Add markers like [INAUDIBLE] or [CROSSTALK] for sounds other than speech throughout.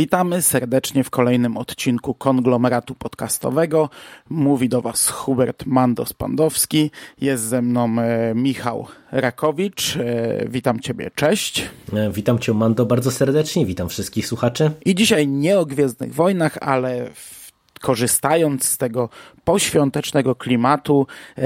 Witamy serdecznie w kolejnym odcinku konglomeratu podcastowego. Mówi do Was Hubert Mandos-Pandowski. Jest ze mną e, Michał Rakowicz. E, witam Ciebie, cześć. E, Witam Cię, Mando, bardzo serdecznie. Witam wszystkich słuchaczy. I dzisiaj nie o Gwiezdnych Wojnach, ale w korzystając z tego poświątecznego klimatu, e,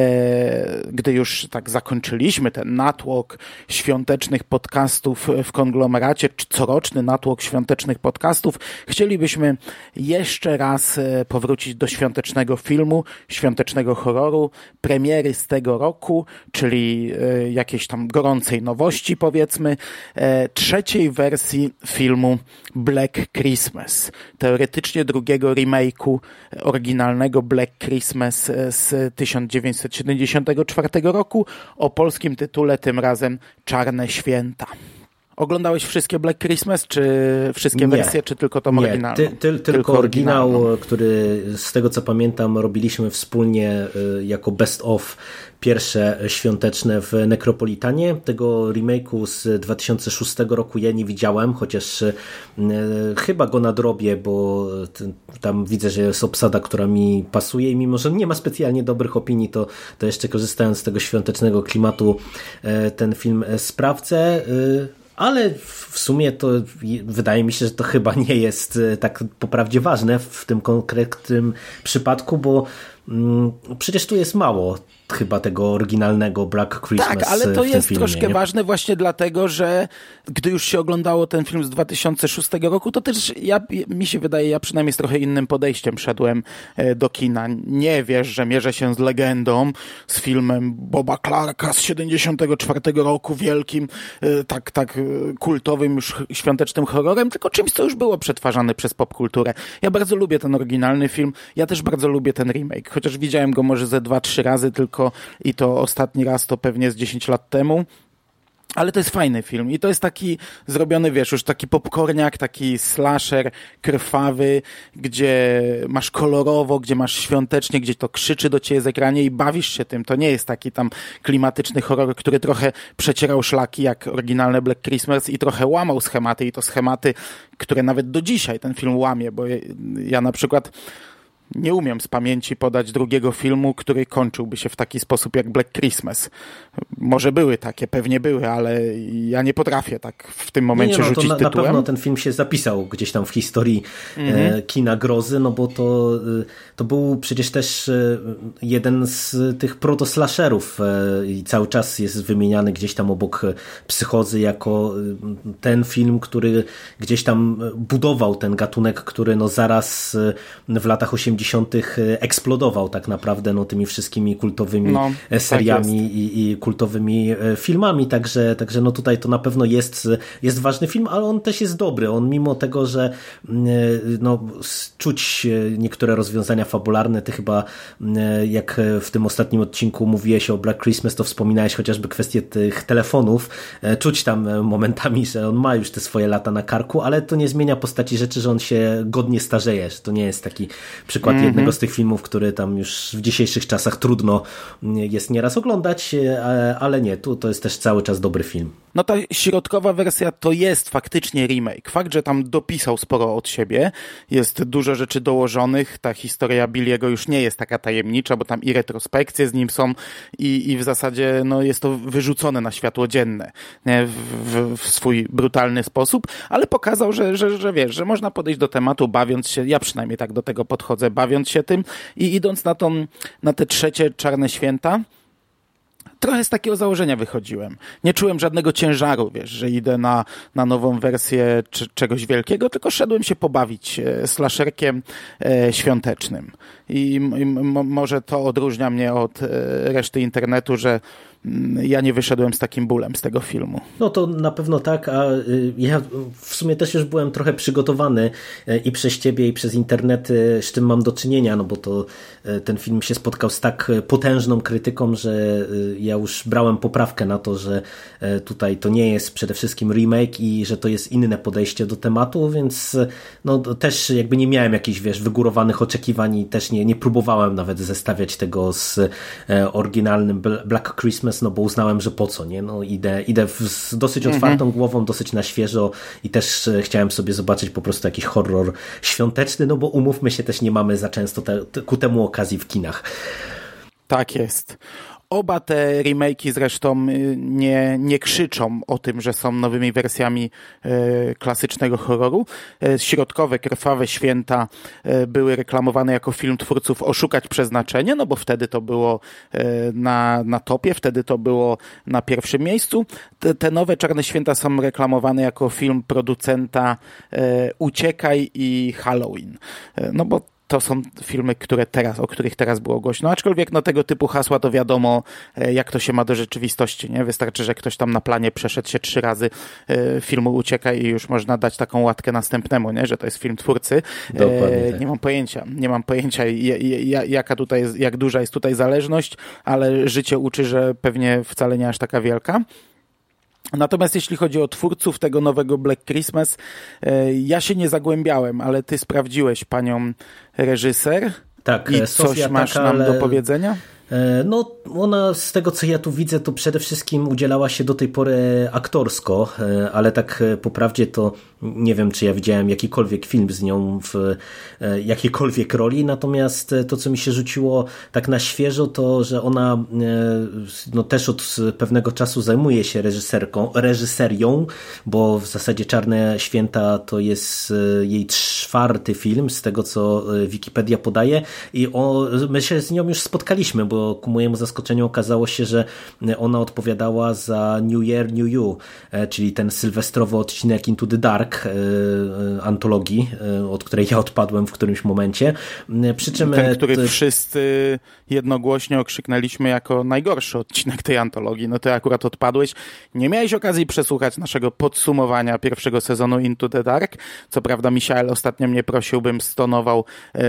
gdy już tak zakończyliśmy ten natłok świątecznych podcastów w konglomeracie, coroczny natłok świątecznych podcastów, chcielibyśmy jeszcze raz e, powrócić do świątecznego filmu, świątecznego horroru, premiery z tego roku, czyli e, jakiejś tam gorącej nowości, powiedzmy, trzeciej wersji filmu Black Christmas, teoretycznie drugiego remake'u oryginalnego Black Christmas z 1974 roku o polskim tytule tym razem Czarne Święta. Oglądałeś wszystkie Black Christmas, czy wszystkie Nie. wersje, czy tylko tą oryginalną? ty, ty, tylko, oryginał, który z tego co pamiętam robiliśmy wspólnie y, jako best of pierwsze świąteczne w Nekropolitanie. Tego remake'u z 2006 roku ja nie widziałem, chociaż y, chyba go nadrobię, bo t- tam widzę, że jest obsada, która mi pasuje i mimo, że nie ma specjalnie dobrych opinii, to, to jeszcze korzystając z tego świątecznego klimatu y, ten film y, sprawdzę. Ale w sumie to wydaje mi się, że to chyba nie jest e, tak poprawdzie ważne w tym konkretnym przypadku, bo mm, przecież tu jest mało chyba tego oryginalnego Black Christmas Tak, ale to jest filmie, troszkę nie? ważne właśnie dlatego, że gdy już się oglądało ten film z 2006 roku, to też ja, mi się wydaje, ja przynajmniej z trochę innym podejściem szedłem e, do kina. Nie wiesz, że mierzę się z legendą, z filmem Boba Clarka z 74 roku, wielkim, e, tak, tak e, kultowym już świątecznym horrorem, tylko czymś, co już było przetwarzane przez popkulturę. Ja bardzo lubię ten oryginalny film, ja też bardzo lubię ten remake, chociaż widziałem go może ze dwa, trzy razy tylko i to ostatni raz to pewnie z 10 lat temu. Ale to jest fajny film i to jest taki zrobiony, wiesz, już taki popcorniak, taki slasher krwawy, gdzie masz kolorowo, gdzie masz świątecznie, gdzie to krzyczy do ciebie z ekranie i bawisz się tym. To nie jest taki tam klimatyczny horror, który trochę przecierał szlaki jak oryginalne Black Christmas i trochę łamał schematy i to schematy, które nawet do dzisiaj ten film łamie, bo ja, ja na przykład nie umiem z pamięci podać drugiego filmu, który kończyłby się w taki sposób jak Black Christmas. Może były takie, pewnie były, ale ja nie potrafię tak w tym momencie nie, no, to rzucić na, na tytułem. pewno ten film się zapisał gdzieś tam w historii Mhm. e, kina grozy, no bo to, e, to był przecież też e, jeden z tych protoslasherów i cały czas jest wymieniany gdzieś tam obok Psychozy jako ten film, który gdzieś tam budował ten gatunek, który no zaraz w latach 80. eksplodował tak naprawdę no tymi wszystkimi kultowymi No, e, tak seriami i, i kultowymi e, filmami, także, także no tutaj to na pewno jest, jest ważny film, ale on też jest dobry. On mimo tego, że mm, e, no, czuć e, niektóre rozwiązania fabularne, ty chyba mm, e, jak w tym ostatnim odcinku mówiłeś o Black Christmas, to wspominałeś chociażby kwestię tych telefonów. E, Czuć tam e, momentami, że on ma już te swoje lata na karku, ale to nie zmienia postaci rzeczy, że on się godnie starzeje, że to nie jest taki przykład jednego z tych filmów, który tam już w dzisiejszych czasach trudno mm, jest nieraz oglądać, e, ale nie, tu to jest też cały czas dobry film. No ta środkowa wersja to jest faktycznie remake. Fakt, że tam dopisał sporo od siebie, jest dużo rzeczy dołożonych, ta historia Billiego już nie jest taka tajemnicza, bo tam i retrospekcje z nim są i, i w zasadzie no, jest to wyrzucone na światło dzienne nie? W, w, w swój brutalny sposób, ale pokazał, że, że, że wiesz, że można podejść do tematu bawiąc się, ja przynajmniej tak do tego podchodzę, bawiąc się tym i idąc na, tą, na te trzecie Czarne Święta, trochę z takiego założenia wychodziłem. Nie czułem żadnego ciężaru, wiesz, że idę na, na nową wersję czy, czegoś wielkiego, tylko szedłem się pobawić e, slasherkiem e, świątecznym. I, i może to odróżnia mnie od e, reszty internetu, że ja nie wyszedłem z takim bólem z tego filmu. No to na pewno tak, a y, ja w sumie też już byłem trochę przygotowany y, i przez ciebie i przez internety z czym mam do czynienia, no bo to y, ten film się spotkał z tak potężną krytyką, że ja już brałem poprawkę na to, że tutaj to nie jest przede wszystkim remake i że to jest inne podejście do tematu, więc no też jakby nie miałem jakichś, wiesz, wygórowanych oczekiwań i też nie, nie próbowałem nawet zestawiać tego z oryginalnym Black Christmas, no bo uznałem, że po co, nie? No idę, idę z dosyć mhm. otwartą głową, dosyć na świeżo i też e, chciałem sobie zobaczyć po prostu jakiś horror świąteczny, no bo umówmy się, też nie mamy za często te, te, ku temu okazji w kinach. Tak jest. Oba te remake'i zresztą y, nie, nie krzyczą o tym, że są nowymi wersjami e, klasycznego horroru. E, środkowe, krwawe święta były reklamowane jako film twórców Oszukać Przeznaczenie, no bo wtedy to było na, na topie, wtedy to było na pierwszym miejscu. Te, te nowe Czarne Święta są reklamowane jako film producenta Uciekaj i Halloween. No bo to są filmy, które teraz, o których teraz było głośno. Aczkolwiek no, tego typu hasła to wiadomo, e, jak to się ma do rzeczywistości. Nie? Wystarczy, że ktoś tam na planie przeszedł się trzy razy e, filmu Ucieka i już można dać taką łatkę następnemu, nie? że to jest film twórcy. Dokładnie tak. Nie mam pojęcia, nie mam pojęcia jaka tutaj jest, jak duża jest tutaj zależność, ale życie uczy, że pewnie wcale nie aż taka wielka. Natomiast jeśli chodzi o twórców tego nowego Black Christmas, e, ja się nie zagłębiałem, ale ty sprawdziłeś panią reżyser. Tak, I coś masz nam ale... do powiedzenia? E, no, ona z tego co ja tu widzę, to przede wszystkim udzielała się do tej pory aktorsko, e, ale tak po prawdzie to nie wiem, czy ja widziałem jakikolwiek film z nią w e, jakiejkolwiek roli, natomiast to, co mi się rzuciło tak na świeżo, to, że ona no, też od pewnego czasu zajmuje się reżyserką, reżyserią, bo w zasadzie Czarne Święta to jest jej czwarty film, z tego co Wikipedia podaje. I o, my się z nią już spotkaliśmy, bo ku mojemu zaskoczeniu okazało się, że ona odpowiadała za New Year, New You, e, czyli ten sylwestrowy odcinek Into the Dark e, e, antologii, od której ja odpadłem w którymś momencie. Przy czym ten, który to... wszyscy jednogłośnie okrzyknęliśmy jako najgorszy odcinek tej antologii. No ty akurat odpadłeś. Nie miałeś okazji przesłuchać naszego podsumowania pierwszego sezonu Into the Dark. Co prawda Michael ostatnio mnie prosił, bym stonował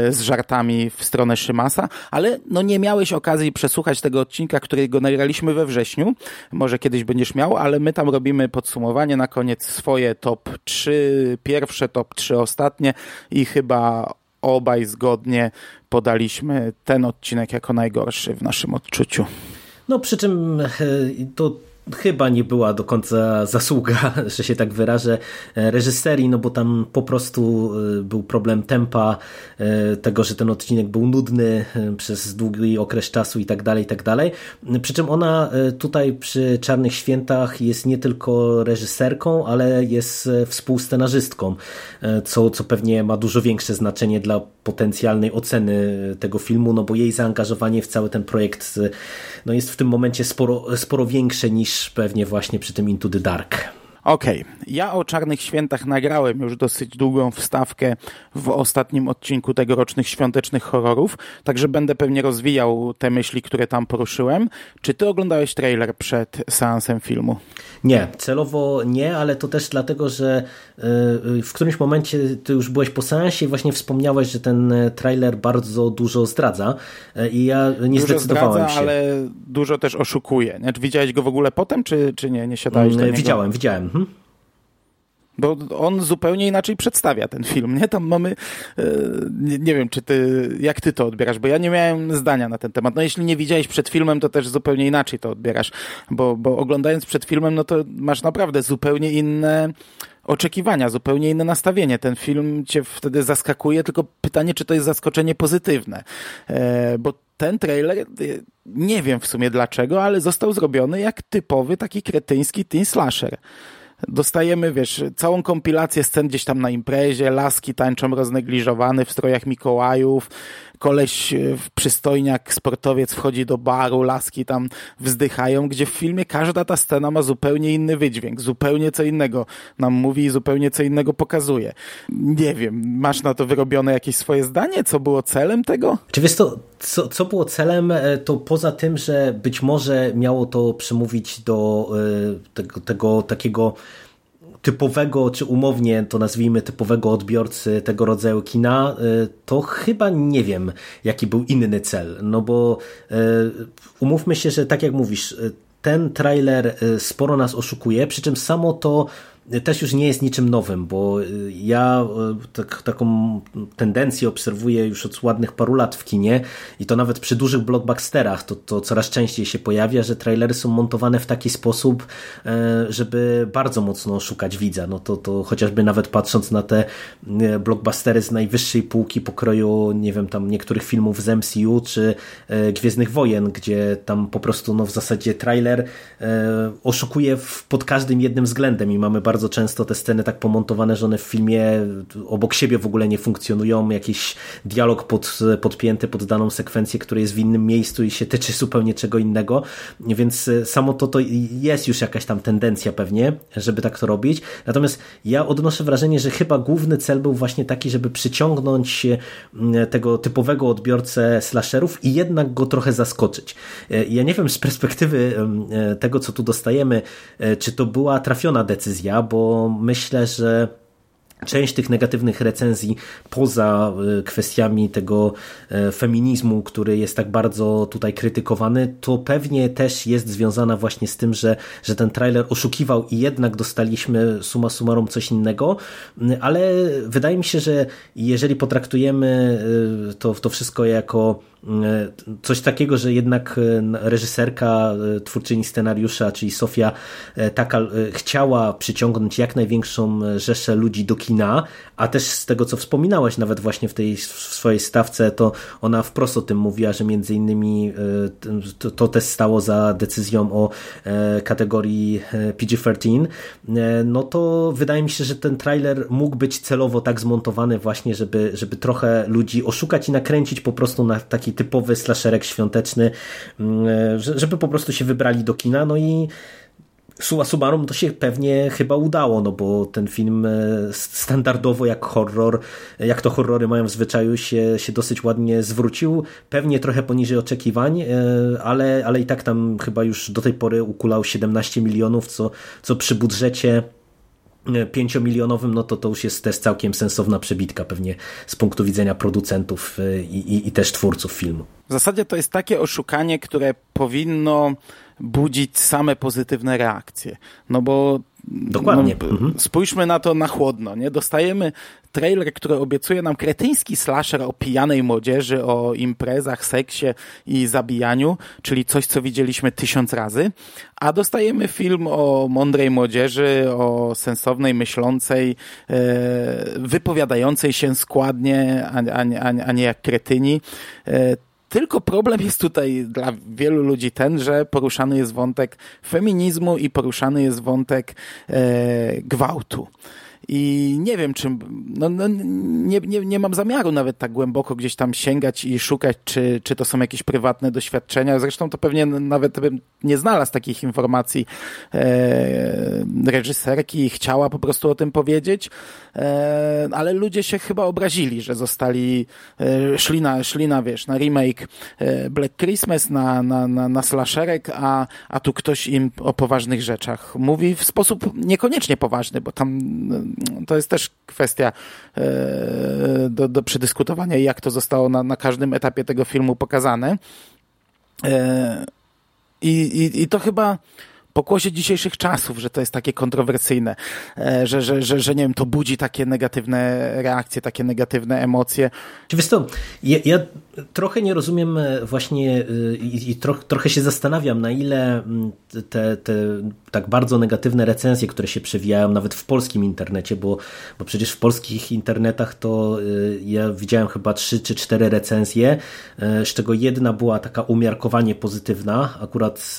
z żartami w stronę Szymasa, ale no nie miałeś okazji okazji przesłuchać tego odcinka, którego nagraliśmy we wrześniu. Może kiedyś będziesz miał, ale my tam robimy podsumowanie na koniec swoje top 3 pierwsze, top 3 ostatnie i chyba obaj zgodnie podaliśmy ten odcinek jako najgorszy w naszym odczuciu. No przy czym e, to chyba nie była do końca zasługa, [LAUGHS] że się tak wyrażę, e, reżyserii, no bo tam po prostu e, był problem tempa, e, tego, że ten odcinek był nudny przez długi okres czasu i tak dalej, i tak dalej. Przy czym ona tutaj przy Czarnych Świętach jest nie tylko reżyserką, ale jest współscenarzystką, co, co pewnie ma dużo większe znaczenie dla potencjalnej oceny tego filmu, no bo jej zaangażowanie w cały ten projekt no jest w tym momencie sporo, sporo większe niż pewnie właśnie przy tym Into the Dark. Okej, okay. ja o Czarnych Świętach nagrałem już dosyć długą wstawkę w ostatnim odcinku tegorocznych świątecznych horrorów, także będę pewnie rozwijał te myśli, które tam poruszyłem. Czy ty oglądałeś trailer przed seansem filmu? Nie, celowo nie, ale to też dlatego, że y, y, w którymś momencie ty już byłeś po seansie i właśnie wspomniałeś, że ten trailer bardzo dużo zdradza y, i ja nie dużo zdecydowałem zdradza, się. ale dużo też oszukuje. Widziałeś go w ogóle potem, czy, czy nie? Nie siadałeś do mm, niego? Widziałem, widziałem. Mhm. Bo on zupełnie inaczej przedstawia ten film, nie? Tam mamy, e, nie, nie, wiem, czy ty, jak ty to odbierasz, bo ja nie miałem zdania na ten temat. No jeśli nie widziałeś przed filmem, to też zupełnie inaczej to odbierasz, bo, bo oglądając przed filmem, no to masz naprawdę zupełnie inne oczekiwania, zupełnie inne nastawienie. Ten film cię wtedy zaskakuje, tylko pytanie, czy to jest zaskoczenie pozytywne, e, bo ten trailer, e, nie wiem w sumie dlaczego, ale został zrobiony jak typowy taki kretyński teen slasher. Dostajemy, wiesz, całą kompilację scen gdzieś tam na imprezie, laski tańczą roznegliżowane w strojach Mikołajów, koleś e, w przystojniak, sportowiec wchodzi do baru, laski tam wzdychają, gdzie w filmie każda ta scena ma zupełnie inny wydźwięk, zupełnie co innego nam mówi i zupełnie co innego pokazuje. Nie wiem, masz na to wyrobione jakieś swoje zdanie? Co było celem tego? Czy wiesz to, co, co było celem, e, to poza tym, że być może miało to przemówić do e, tego, tego takiego typowego, czy umownie to nazwijmy typowego odbiorcy tego rodzaju kina, y, to chyba nie wiem, jaki był inny cel. No bo y, umówmy się, że tak jak mówisz, y, ten trailer sporo nas oszukuje, przy czym samo to też już nie jest niczym nowym, bo y, ja y, tak, taką tendencję obserwuję już od ładnych paru lat w kinie i to nawet przy dużych blockbusterach to, to coraz częściej się pojawia, że trailery są montowane w taki sposób, e, żeby bardzo mocno oszukać widza. No to, to chociażby nawet patrząc na te e, blockbustery z najwyższej półki pokroju, nie wiem, tam niektórych filmów z MCU czy e, Gwiezdnych Wojen, gdzie tam po prostu no w zasadzie trailer oszukuje pod każdym jednym względem i mamy bardzo bardzo często te sceny tak pomontowane, że one w filmie obok siebie w ogóle nie funkcjonują, jakiś dialog pod, podpięty pod daną sekwencję, który jest w innym miejscu i się tyczy zupełnie czego innego, więc samo to, to jest już jakaś tam tendencja pewnie, żeby tak to robić, natomiast ja odnoszę wrażenie, że chyba główny cel był właśnie taki, żeby przyciągnąć mm, tego typowego odbiorcę slasherów i jednak go trochę zaskoczyć. E, ja nie wiem z perspektywy e, tego, co tu dostajemy, e, czy to była trafiona decyzja, bo myślę, że część tych negatywnych recenzji poza y, kwestiami tego e, feminizmu, który jest tak bardzo tutaj krytykowany, to pewnie też jest związana właśnie z tym, że, że ten trailer oszukiwał i jednak dostaliśmy suma summarum coś innego, ale wydaje mi się, że jeżeli potraktujemy y, to, to wszystko jako E, coś takiego, że jednak e, reżyserka, e, twórczyni scenariusza, czyli Sofia Takal chciała przyciągnąć jak największą rzeszę ludzi do kina, a też z tego, co wspominałaś nawet właśnie w tej w swojej stawce, to ona wprost o tym mówiła, że między innymi to, to też stało za decyzją o kategorii PG-13, no to wydaje mi się, że ten trailer mógł być celowo tak zmontowany właśnie, żeby, żeby trochę ludzi oszukać i nakręcić po prostu na taki typowy slasherek świąteczny, mm, żeby po prostu się wybrali do kina, no i suma summarum to się pewnie chyba udało, no bo ten film e, standardowo jak horror, jak to horrory mają w zwyczaju się, się dosyć ładnie zwrócił, pewnie trochę poniżej oczekiwań, e, ale, ale i tak tam chyba już do tej pory ukulał 17 milionów, co, co przy budżecie pięciomilionowym, no to to już jest też całkiem sensowna przebitka pewnie z punktu widzenia producentów y, i, i, i też twórców filmu. W zasadzie to jest takie oszukanie, które powinno budzić same pozytywne reakcje. No bo Dokładnie. No, mhm. Spójrzmy na to na chłodno. Nie? Dostajemy trailer, który obiecuje nam kretyński slasher o pijanej młodzieży, o imprezach, seksie i zabijaniu, czyli coś, co widzieliśmy tysiąc razy, a dostajemy film o mądrej młodzieży, o sensownej, myślącej, e, wypowiadającej się składnie, a, a, a, a nie jak kretyni. Tylko problem jest tutaj dla wielu ludzi ten, że poruszany jest wątek feminizmu i poruszany jest wątek e, gwałtu. I nie wiem, czym, no, no, nie, nie, nie mam zamiaru nawet tak głęboko gdzieś tam sięgać i szukać, czy, czy to są jakieś prywatne doświadczenia. Zresztą to pewnie nawet bym nie znalazł takich informacji e, reżyserki i chciała po prostu o tym powiedzieć, e, ale ludzie się chyba obrazili, że zostali, e, szli, na, szli na, wiesz, na remake e, Black Christmas, na, na, na, na slasherek, a, a tu ktoś im o poważnych rzeczach mówi w sposób niekoniecznie poważny, bo tam to jest też kwestia e, do, do przedyskutowania, jak to zostało na, na każdym etapie tego filmu pokazane. E, I, i, i to chyba pokłosie dzisiejszych czasów, że to jest takie kontrowersyjne, e, że, że, że, że nie wiem, to budzi takie negatywne reakcje, takie negatywne emocje. Wiesz co, ja, ja trochę nie rozumiem właśnie i, i troch, trochę się zastanawiam, na ile te, te tak bardzo negatywne recenzje, które się przewijają nawet w polskim internecie, bo, bo przecież w polskich internetach to ja widziałem chyba trzy czy cztery recenzje, z czego jedna była taka umiarkowanie pozytywna, akurat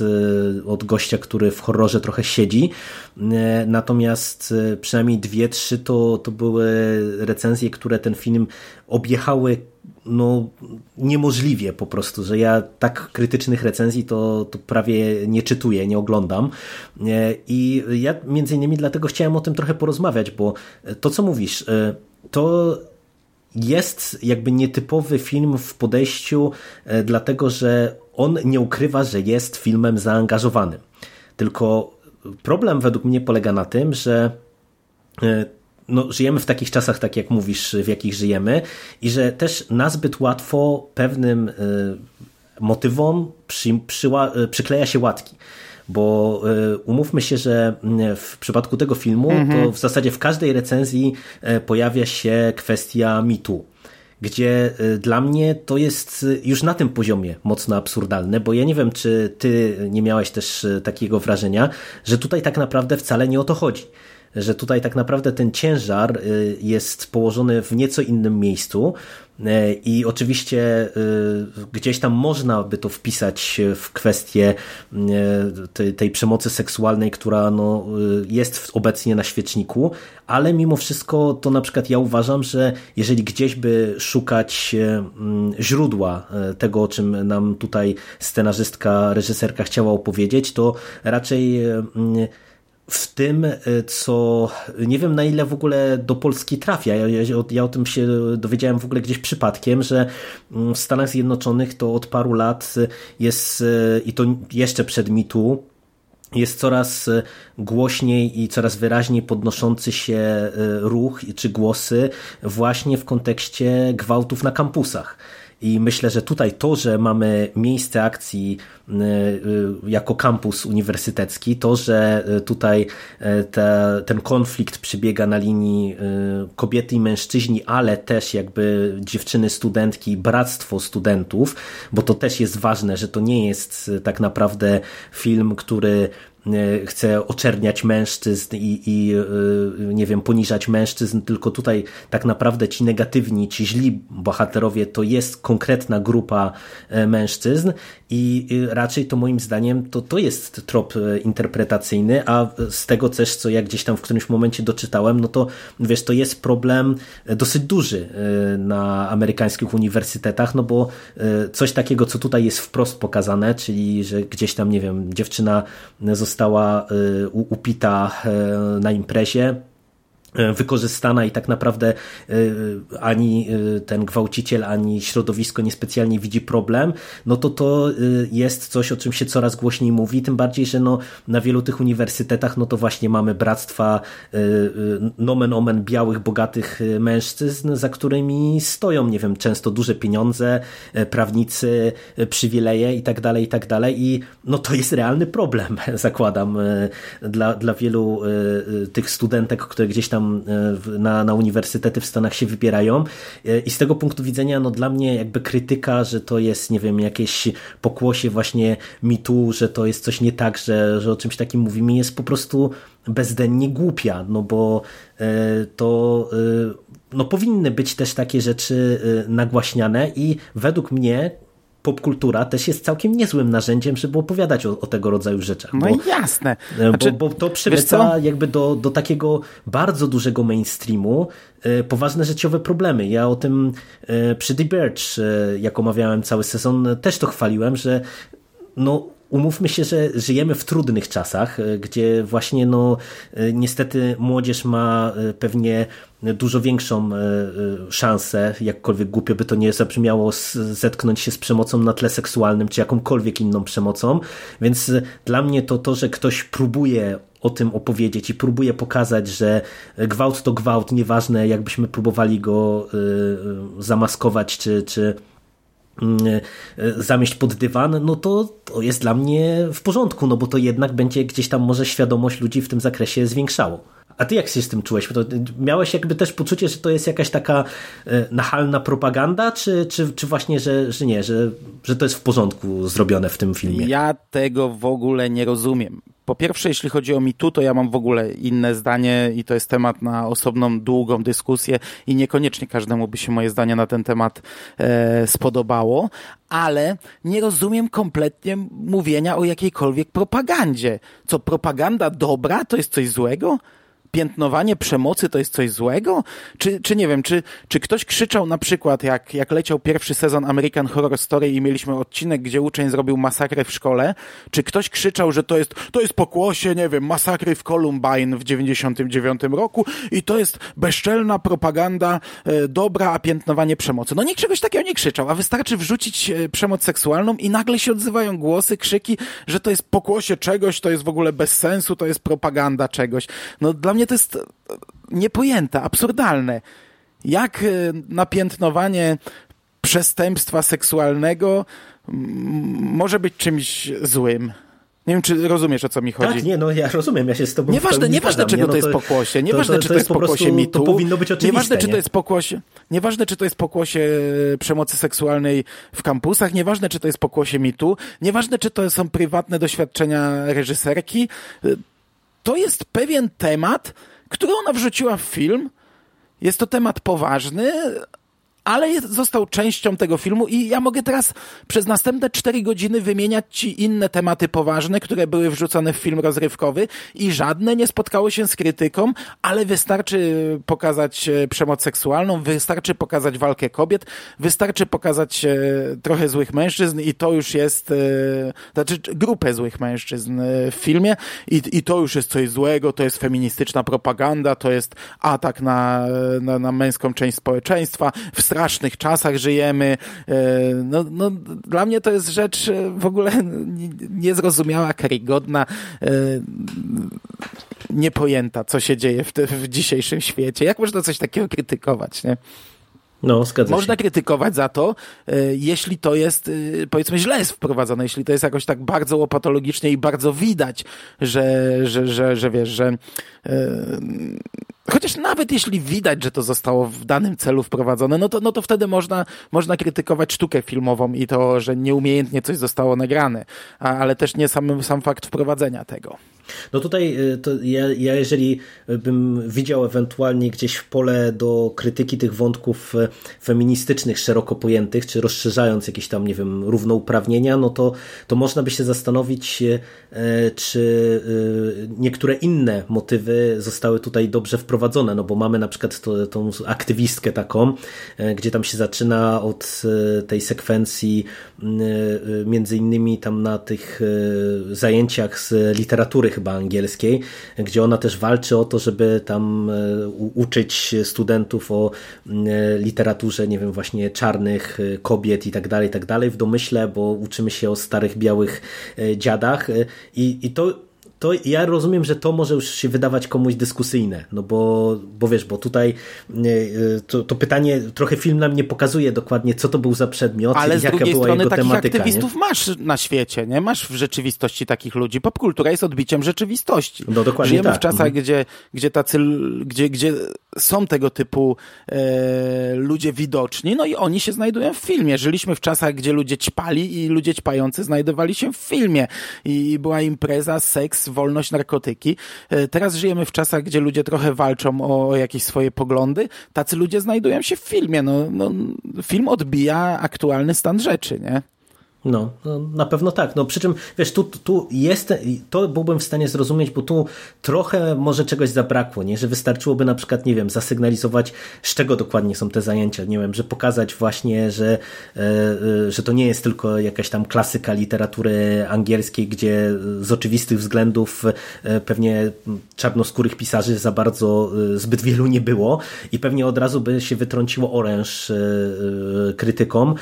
od gościa, który który w horrorze trochę siedzi. Natomiast przynajmniej dwie, trzy to, to były recenzje, które ten film objechały no, niemożliwie po prostu, że ja tak krytycznych recenzji to, to prawie nie czytuję, nie oglądam. I ja między innymi dlatego chciałem o tym trochę porozmawiać, bo to, co mówisz, to jest jakby nietypowy film w podejściu, e, dlatego że on nie ukrywa, że jest filmem zaangażowanym. Tylko problem według mnie polega na tym, że e, no, żyjemy w takich czasach, tak jak mówisz, w jakich żyjemy, i że też nazbyt łatwo pewnym e, motywom przy, przyła, przykleja się łatki bo e, umówmy się, że w przypadku tego filmu mhm. to w zasadzie w każdej recenzji e, pojawia się kwestia mitu gdzie e, dla mnie to jest już na tym poziomie mocno absurdalne, bo ja nie wiem, czy ty nie miałeś też takiego wrażenia, że tutaj tak naprawdę wcale nie o to chodzi że tutaj tak naprawdę ten ciężar y, jest położony w nieco innym miejscu. Y, I oczywiście y, gdzieś tam można by to wpisać w kwestię tej, przemocy seksualnej, która no, jest obecnie na świeczniku, ale mimo wszystko to na przykład ja uważam, że jeżeli gdzieś by szukać źródła tego, o czym nam tutaj scenarzystka, reżyserka chciała opowiedzieć, to raczej w tym, e, co nie wiem na ile w ogóle do Polski trafia. Ja, ja, ja, o tym się dowiedziałem w ogóle gdzieś przypadkiem, że mm, w Stanach Zjednoczonych to od paru lat jest e, i to jeszcze przed mitu jest coraz e, głośniej i coraz wyraźniej podnoszący się ruch czy głosy właśnie w kontekście gwałtów na kampusach. I myślę, że tutaj to, że mamy miejsce akcji y, y, jako kampus uniwersytecki, to, że y, tutaj te, ten konflikt przebiega na linii kobiety i mężczyźni, ale też jakby dziewczyny studentki, bractwo studentów, bo to też jest ważne, że to nie jest tak naprawdę film, który chce oczerniać mężczyzn i, i e, nie wiem, poniżać mężczyzn, tylko tutaj tak naprawdę ci negatywni, ci źli bohaterowie to jest konkretna grupa e, mężczyzn i raczej to moim zdaniem to, to jest trop interpretacyjny, a z tego też, co ja gdzieś tam w którymś momencie doczytałem, no to wiesz, to jest problem dosyć duży na amerykańskich uniwersytetach, no bo coś takiego, co tutaj jest wprost pokazane, czyli że gdzieś tam, nie wiem, dziewczyna została została y, upita y, na imprezie wykorzystana i tak naprawdę e, ani e, ten gwałciciel, ani środowisko niespecjalnie widzi problem, no to to jest coś, o czym się coraz głośniej mówi, tym bardziej, że no, na wielu tych uniwersytetach no to właśnie mamy bractwa nomen omen białych, bogatych mężczyzn, za którymi stoją, nie wiem, często duże pieniądze, prawnicy, przywileje i tak dalej, i tak dalej. I no to jest realny problem, [LAUGHS] zakładam, dla, dla wielu tych studentek, które gdzieś tam E, na, na uniwersytety w Stanach się wybierają. E, i z tego punktu widzenia no dla mnie jakby krytyka, że to jest nie wiem, jakieś pokłosie właśnie mitu, że to jest coś nie tak, że, że o czymś takim mówimy jest po prostu bezdennie głupia, no bo e, to no powinny być też takie rzeczy nagłaśniane i według mnie popkultura też jest całkiem niezłym narzędziem, żeby opowiadać o, o tego rodzaju rzeczach. No bo, jasne. E, znaczy, bo, bo to przemyca jakby do, do takiego bardzo dużego mainstreamu e, poważne życiowe problemy. Ja o tym e, przy The Birch, jak omawiałem cały sezon, też to chwaliłem, że no umówmy się, że żyjemy w trudnych czasach, e, gdzie właśnie no e, niestety młodzież ma e, pewnie dużo większą szansę, jakkolwiek głupio by to nie zabrzmiało, zetknąć się z przemocą na tle seksualnym, czy jakąkolwiek inną przemocą, więc dla mnie to to, że ktoś próbuje o tym opowiedzieć i próbuje pokazać, że gwałt to gwałt, nieważne jakbyśmy próbowali go zamaskować, czy, czy zamieść pod dywan, no to, to jest dla mnie w porządku, no bo to jednak będzie gdzieś tam może świadomość ludzi w tym zakresie zwiększało. A ty jak się z tym czułeś? To miałeś jakby też poczucie, że to jest jakaś taka e, nachalna propaganda, czy, czy, czy właśnie, że, że nie, że, że to jest w porządku zrobione w tym filmie? Ja tego w ogóle nie rozumiem Po pierwsze, jeśli chodzi o mitu, to ja mam w ogóle inne zdanie i to jest temat na osobną, długą dyskusję i niekoniecznie każdemu by się moje zdanie na ten temat e, spodobało, ale nie rozumiem kompletnie mówienia o jakiejkolwiek propagandzie. Co, propaganda dobra to jest coś złego? Piętnowanie przemocy to jest coś złego? Czy, czy nie wiem, czy, czy ktoś krzyczał na przykład, jak, jak leciał pierwszy sezon American Horror Story i mieliśmy odcinek, gdzie uczeń zrobił masakrę w szkole, czy ktoś krzyczał, że to jest, to jest pokłosie, nie wiem, masakry w Columbine w 99 roku i to jest bezczelna propaganda e, dobra, a piętnowanie przemocy. No nikt czegoś takiego nie krzyczał, a wystarczy wrzucić e, przemoc seksualną i nagle się odzywają głosy, krzyki, że to jest pokłosie czegoś, to jest w ogóle bez sensu, to jest propaganda czegoś. No dla mnie to jest niepojęte, absurdalne. Jak e, napiętnowanie przestępstwa seksualnego może być czymś złym? Nie wiem, czy rozumiesz, o co mi chodzi. Tak, nie, no ja rozumiem, ja się z tobą Nieważne, nieważne czego nie? No to jest pokłosie, nieważne, to, to, czy to, jest, jest pokłosie mitu, to powinno być oczywiste, nieważne, nie? czy to jest pokłosie, nieważne, czy to jest pokłosie przemocy seksualnej w kampusach, nieważne, czy to jest pokłosie mitu, nieważne, czy to są prywatne doświadczenia reżyserki, to jest pewien temat, który ona wrzuciła w film. Jest to temat poważny, ale jest, został częścią tego filmu i ja mogę teraz przez następne cztery godziny wymieniać ci inne tematy poważne, które były wrzucone w film rozrywkowy i żadne nie spotkało się z krytyką, ale wystarczy pokazać e, przemoc seksualną, wystarczy pokazać walkę kobiet, wystarczy pokazać e, trochę złych mężczyzn i to już jest, e, znaczy grupę złych mężczyzn w filmie i, i to już jest coś złego, to jest feministyczna propaganda, to jest atak na, na, na męską część społeczeństwa, w strasznych czasach żyjemy. E, no, no, dla mnie to jest rzecz e, w ogóle niezrozumiała, karygodna, e, niepojęta, co się dzieje w, te, w dzisiejszym świecie. Jak można coś takiego krytykować, nie? No, Można się. krytykować za to, jeśli to jest, powiedzmy, źle jest wprowadzone, jeśli to jest jakoś tak bardzo łopatologicznie i bardzo widać, że, że, że, że wiesz, że Chociaż nawet jeśli widać, że to zostało w danym celu wprowadzone, no to, no to wtedy można, można krytykować sztukę filmową i to, że nieumiejętnie coś zostało nagrane, a, ale też nie sam, sam fakt wprowadzenia tego. No tutaj y, to ja, ja, jeżeli bym widział ewentualnie gdzieś w pole do krytyki tych wątków y, feministycznych szeroko pojętych, czy rozszerzając jakieś tam, nie wiem, równouprawnienia, no to, to można by się zastanowić, y, czy niektóre inne motywy zostały tutaj dobrze wprowadzone, no bo mamy na przykład to, tą aktywistkę taką, gdzie tam się zaczyna od tej sekwencji między innymi tam na tych zajęciach z literatury chyba angielskiej, gdzie ona też walczy o to, żeby tam e, uczyć studentów o e, literaturze, nie wiem, właśnie czarnych e, kobiet i tak dalej, tak dalej w domyśle, bo uczymy się o starych białych dziadach i, i to to ja rozumiem, że to może już się wydawać komuś dyskusyjne, no bo, bo wiesz, bo tutaj e, to, to pytanie, trochę film nam nie pokazuje dokładnie, co to był za przedmiot Ale i z jaka drugiej była strony jego takich tematyka. aktywistów nie? masz na świecie, nie? Masz w rzeczywistości takich ludzi. Popkultura jest odbiciem rzeczywistości. No dokładnie Żyjemy tak. w czasach, Mhm. gdzie, gdzie tacy, gdzie, gdzie są tego typu e, ludzie widoczni, no i oni się znajdują w filmie. Żyliśmy w czasach, gdzie ludzie ćpali i ludzie ćpający znajdowali się w filmie. I była impreza, seks, wolność, narkotyki. E, teraz żyjemy w czasach, gdzie ludzie trochę walczą o jakieś swoje poglądy. Tacy ludzie znajdują się w filmie. No, no, film odbija aktualny stan rzeczy, nie? No, no, na pewno tak. No, przy czym, wiesz, tu, tu jest, to byłbym w stanie zrozumieć, bo tu trochę może czegoś zabrakło, nie? Że wystarczyłoby na przykład, nie wiem, zasygnalizować, z czego dokładnie są te zajęcia, nie wiem, że pokazać właśnie, że, e, e, że to nie jest tylko jakaś tam klasyka literatury angielskiej, gdzie z oczywistych względów e, pewnie czarnoskórych pisarzy za bardzo zbyt wielu nie było i pewnie od razu by się wytrąciło oręż krytykom,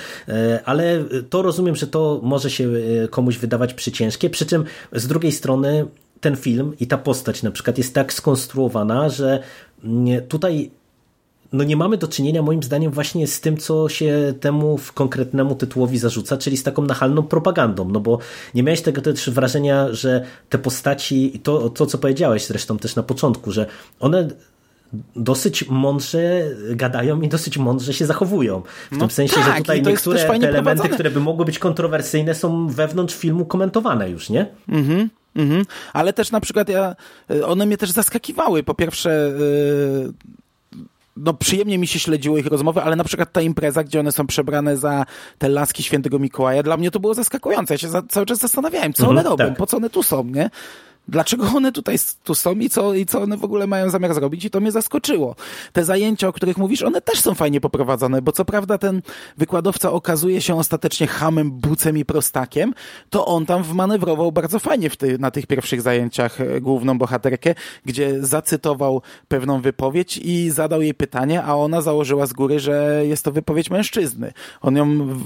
ale to rozumiem, że to może się e, komuś wydawać przyciężkie, przy czym z drugiej strony ten film i ta postać na przykład jest tak skonstruowana, że mm, tutaj no nie mamy do czynienia moim zdaniem właśnie z tym, co się temu w konkretnemu tytułowi zarzuca, czyli z taką nachalną propagandą, no bo nie miałeś tego też wrażenia, że te postaci, to, to co powiedziałeś zresztą też na początku, że one dosyć mądrze gadają i dosyć mądrze się zachowują. W No tym sensie, tak, że tutaj niektóre te elementy, prowadzone. które by mogły być kontrowersyjne są wewnątrz filmu komentowane już, nie? Mhm. Mhm. Ale też na przykład ja, y, one mnie też zaskakiwały. Po pierwsze, yy, no przyjemnie mi się śledziło ich rozmowy, ale na przykład ta impreza, gdzie one są przebrane za te laski świętego Mikołaja, dla mnie to było zaskakujące. Ja się za, cały czas zastanawiałem, co one Mhm, robią, tak. po co one tu są, nie? Dlaczego one tutaj tu są i co, i co one w ogóle mają zamiar zrobić? I to mnie zaskoczyło. Te zajęcia, o których mówisz, one też są fajnie poprowadzone, bo co prawda ten wykładowca okazuje się ostatecznie hamem, bucem i prostakiem, to on tam wmanewrował bardzo fajnie w ty, na tych pierwszych zajęciach e, główną bohaterkę, gdzie zacytował pewną wypowiedź i zadał jej pytanie, a ona założyła z góry, że jest to wypowiedź mężczyzny. On ją w,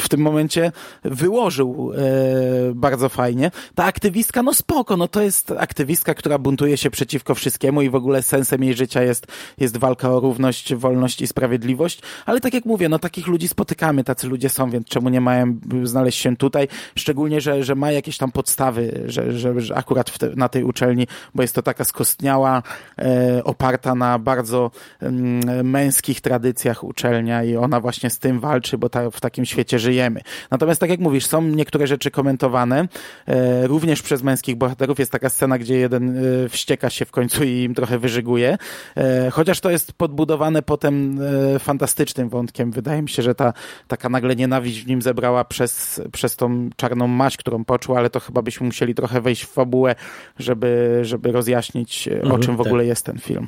w tym momencie wyłożył e, bardzo fajnie. Ta aktywistka, no spoko, no to jest aktywistka, która buntuje się przeciwko wszystkiemu i w ogóle sensem jej życia jest, jest walka o równość, wolność i sprawiedliwość, ale tak jak mówię, no takich ludzi spotykamy, tacy ludzie są, więc czemu nie mają znaleźć się tutaj, szczególnie, że, że ma jakieś tam podstawy, że, że, że akurat te, na tej uczelni, bo jest to taka skostniała, e, oparta na bardzo mm, męskich tradycjach uczelnia i ona właśnie z tym walczy, bo ta, w takim świecie żyjemy. Natomiast tak jak mówisz, są niektóre rzeczy komentowane, e, również przez męskich bohaterów. Jest taka scena, gdzie jeden e, wścieka się w końcu i im trochę wyżyguje. E, chociaż to jest podbudowane potem e, fantastycznym wątkiem. Wydaje mi się, że ta taka nagle nienawiść w nim zebrała przez, przez tą czarną maść, którą poczuł, ale to chyba byśmy musieli trochę wejść w fabułę, żeby, żeby rozjaśnić, e, o Mhm, czym w tak. ogóle jest ten film.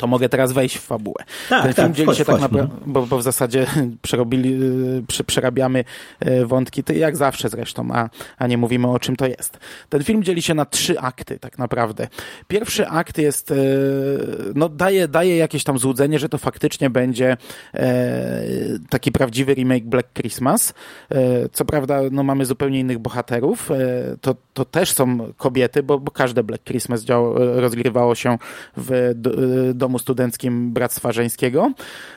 To mogę teraz wejść w fabułę. Tak, ten tak, film dzieli wchodź, się tak wchodź, naprawdę, bo, bo w zasadzie [LAUGHS] przerobili, y, prze- przerabiamy y, wątki, to jak zawsze zresztą, a, a nie mówimy o czym to jest. Ten film dzieli się na trzy akty tak naprawdę. Pierwszy akt jest, y, no daje, daje jakieś tam złudzenie, że to faktycznie będzie e, taki prawdziwy remake Black Christmas. E, Co prawda, no mamy zupełnie innych bohaterów. E, To, to też są kobiety, bo, bo każde Black Christmas dział, rozgrywało się w do, domu studenckim Bractwa Żeńskiego,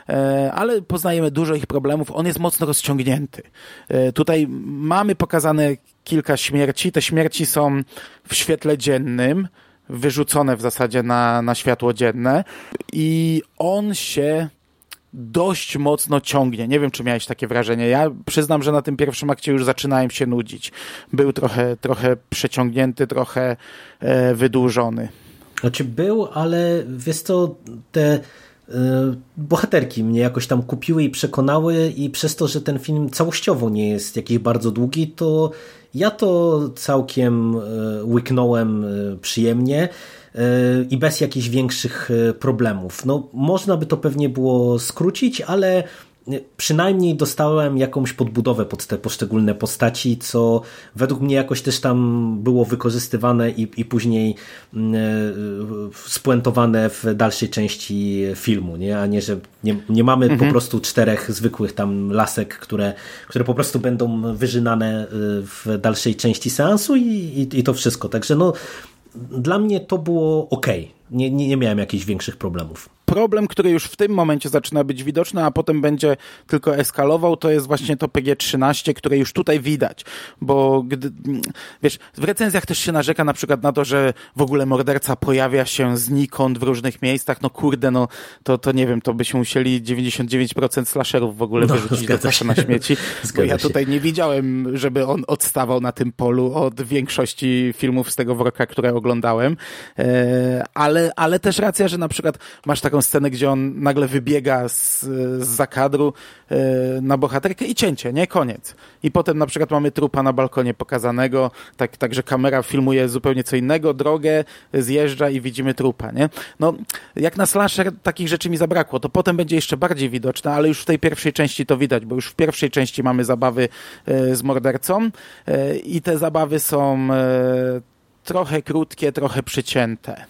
E, ale poznajemy dużo ich problemów. On jest mocno rozciągnięty. E, Tutaj mamy pokazane kilka śmierci. Te śmierci są w świetle dziennym, wyrzucone w zasadzie na, na światło dzienne i on się dość mocno ciągnie. Nie wiem, czy miałeś takie wrażenie. Ja przyznam, że na tym pierwszym akcie już zaczynałem się nudzić. Był trochę, trochę przeciągnięty, trochę e, wydłużony. Znaczy był, ale wiesz co, te y, bohaterki mnie jakoś tam kupiły i przekonały i przez to, że ten film całościowo nie jest jakiś bardzo długi, to ja to całkiem y, łyknąłem y, przyjemnie i bez jakichś większych problemów. No, można by to pewnie było skrócić, ale przynajmniej dostałem jakąś podbudowę pod te poszczególne postaci, co według mnie jakoś też tam było wykorzystywane i, i później mm, e, spuentowane w dalszej części filmu, nie? a nie, że nie, nie mamy po prostu czterech zwykłych tam lasek, które, które po prostu będą wyżynane e, w dalszej części seansu i, i, i to wszystko. Także no, dla mnie to było ok. Nie, nie, nie miałem jakichś większych problemów. Problem, który już w tym momencie zaczyna być widoczny, a potem będzie tylko eskalował, to jest właśnie to PG-13, które już tutaj widać, bo gdy, wiesz, w recenzjach też się narzeka na przykład na to, że w ogóle morderca pojawia się znikąd w różnych miejscach, no kurde, no to, to nie wiem, to byśmy musieli 99% slasherów w ogóle No, wyrzucić do kosza się. na śmieci, [LAUGHS] bo ja się. tutaj nie widziałem, żeby on odstawał na tym polu od większości filmów z tego worka, które oglądałem, e, ale, ale też racja, że na przykład masz taką scenę, gdzie on nagle wybiega z, z zakadru e, na bohaterkę i cięcie, nie? Koniec. I potem na przykład mamy trupa na balkonie pokazanego, tak, tak że kamera filmuje zupełnie co innego, drogę, zjeżdża i widzimy trupa, nie? No, jak na slasher takich rzeczy mi zabrakło, to potem będzie jeszcze bardziej widoczne, ale już w tej pierwszej części to widać, bo już w pierwszej części mamy zabawy e, z mordercą e, i te zabawy są trochę krótkie, trochę przycięte.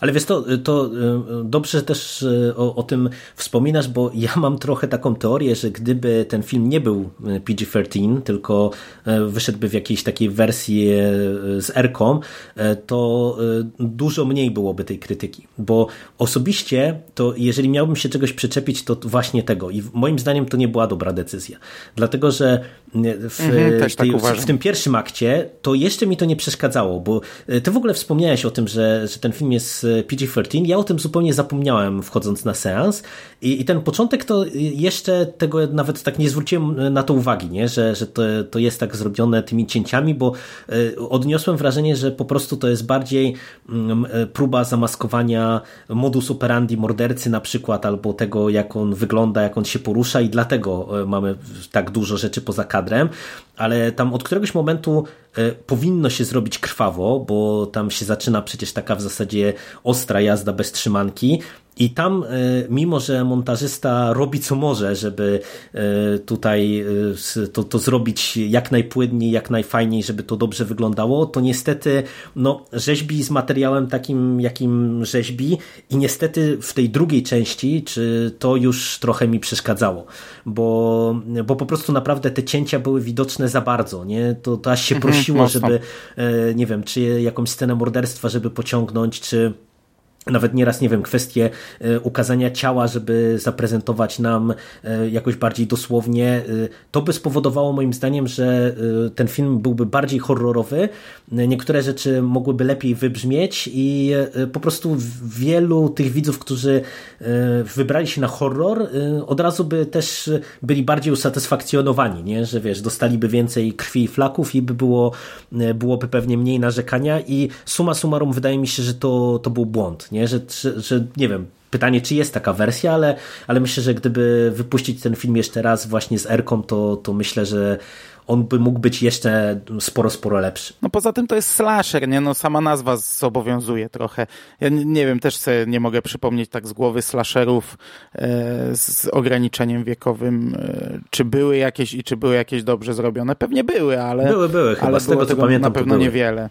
Ale wiesz, to, to y, dobrze też y, o, o tym wspominasz, bo ja mam trochę taką teorię, że gdyby ten film nie był y, PG-13, tylko wyszedłby w jakiejś takiej wersji z R-ką, y, to dużo mniej byłoby tej krytyki. Bo osobiście, to jeżeli miałbym się czegoś przyczepić, to właśnie tego. I moim zdaniem to nie była dobra decyzja. Dlatego, że w, Mhm, tak tej, uważam. w tym pierwszym akcie to jeszcze mi to nie przeszkadzało, bo y, ty w ogóle wspomniałeś o tym, że, że ten film jest jest PG-13. Ja o tym zupełnie zapomniałem wchodząc na seans i, i ten początek to jeszcze tego nawet tak nie zwróciłem na to uwagi, nie? Że, że to, to jest tak zrobione tymi cięciami, bo odniosłem wrażenie, że po prostu to jest bardziej mm, próba zamaskowania modus operandi mordercy na przykład, albo tego jak on wygląda, jak on się porusza i dlatego mamy tak dużo rzeczy poza kadrem, ale tam od któregoś momentu e, powinno się zrobić krwawo, bo tam się zaczyna przecież taka w zasadzie ostra jazda bez trzymanki i tam, e, mimo że montażysta robi co może, żeby e, tutaj e, to, to zrobić jak najpłynniej, jak najfajniej, żeby to dobrze wyglądało, to niestety no, rzeźbi z materiałem takim, jakim rzeźbi i niestety w tej drugiej części, czy to już trochę mi przeszkadzało, bo, bo po prostu naprawdę te cięcia były widoczne za bardzo, nie? To, to aż się mhm, prosiło, żeby nie wiem, czy jakąś scenę morderstwa, żeby pociągnąć, czy nawet nieraz, nie wiem, kwestie e, ukazania ciała, żeby zaprezentować nam e, jakoś bardziej dosłownie, e, to by spowodowało moim zdaniem, że ten film byłby bardziej horrorowy, niektóre rzeczy mogłyby lepiej wybrzmieć i po prostu wielu tych widzów, którzy wybrali się na horror, od razu by też byli bardziej usatysfakcjonowani, nie? że wiesz, dostaliby więcej krwi i flaków i by było, byłoby pewnie mniej narzekania i suma summarum wydaje mi się, że to, to był błąd, nie? Że, że, że nie wiem, pytanie, czy jest taka wersja, ale, ale myślę, że gdyby wypuścić ten film jeszcze raz właśnie z Erką, to, to myślę, że on by mógł być jeszcze sporo, sporo lepszy. No poza tym to jest slasher, nie? No sama nazwa zobowiązuje trochę. Ja nie, nie wiem, też sobie nie mogę przypomnieć tak z głowy slasherów e, z ograniczeniem wiekowym, e, czy były jakieś i czy były jakieś dobrze zrobione. Pewnie były, ale... Były, były chyba, ale z tego co pamiętam, na pewno niewiele.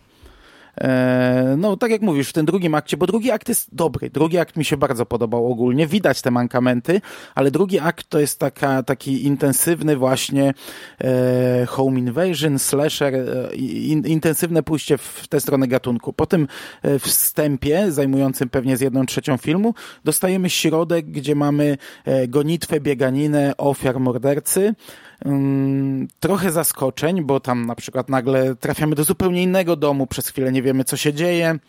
E, no, tak jak mówisz, w tym drugim akcie, bo drugi akt jest dobry. Drugi akt mi się bardzo podobał ogólnie. Widać te mankamenty, ale drugi akt to jest taka, taki intensywny właśnie e, home invasion, slasher, e, in, intensywne pójście w tę stronę gatunku. Po tym e, wstępie, zajmującym pewnie z jedną trzecią filmu, dostajemy środek, gdzie mamy gonitwę, bieganinę ofiar mordercy, trochę zaskoczeń, bo tam na przykład nagle trafiamy do zupełnie innego domu, przez chwilę nie wiemy, co się dzieje.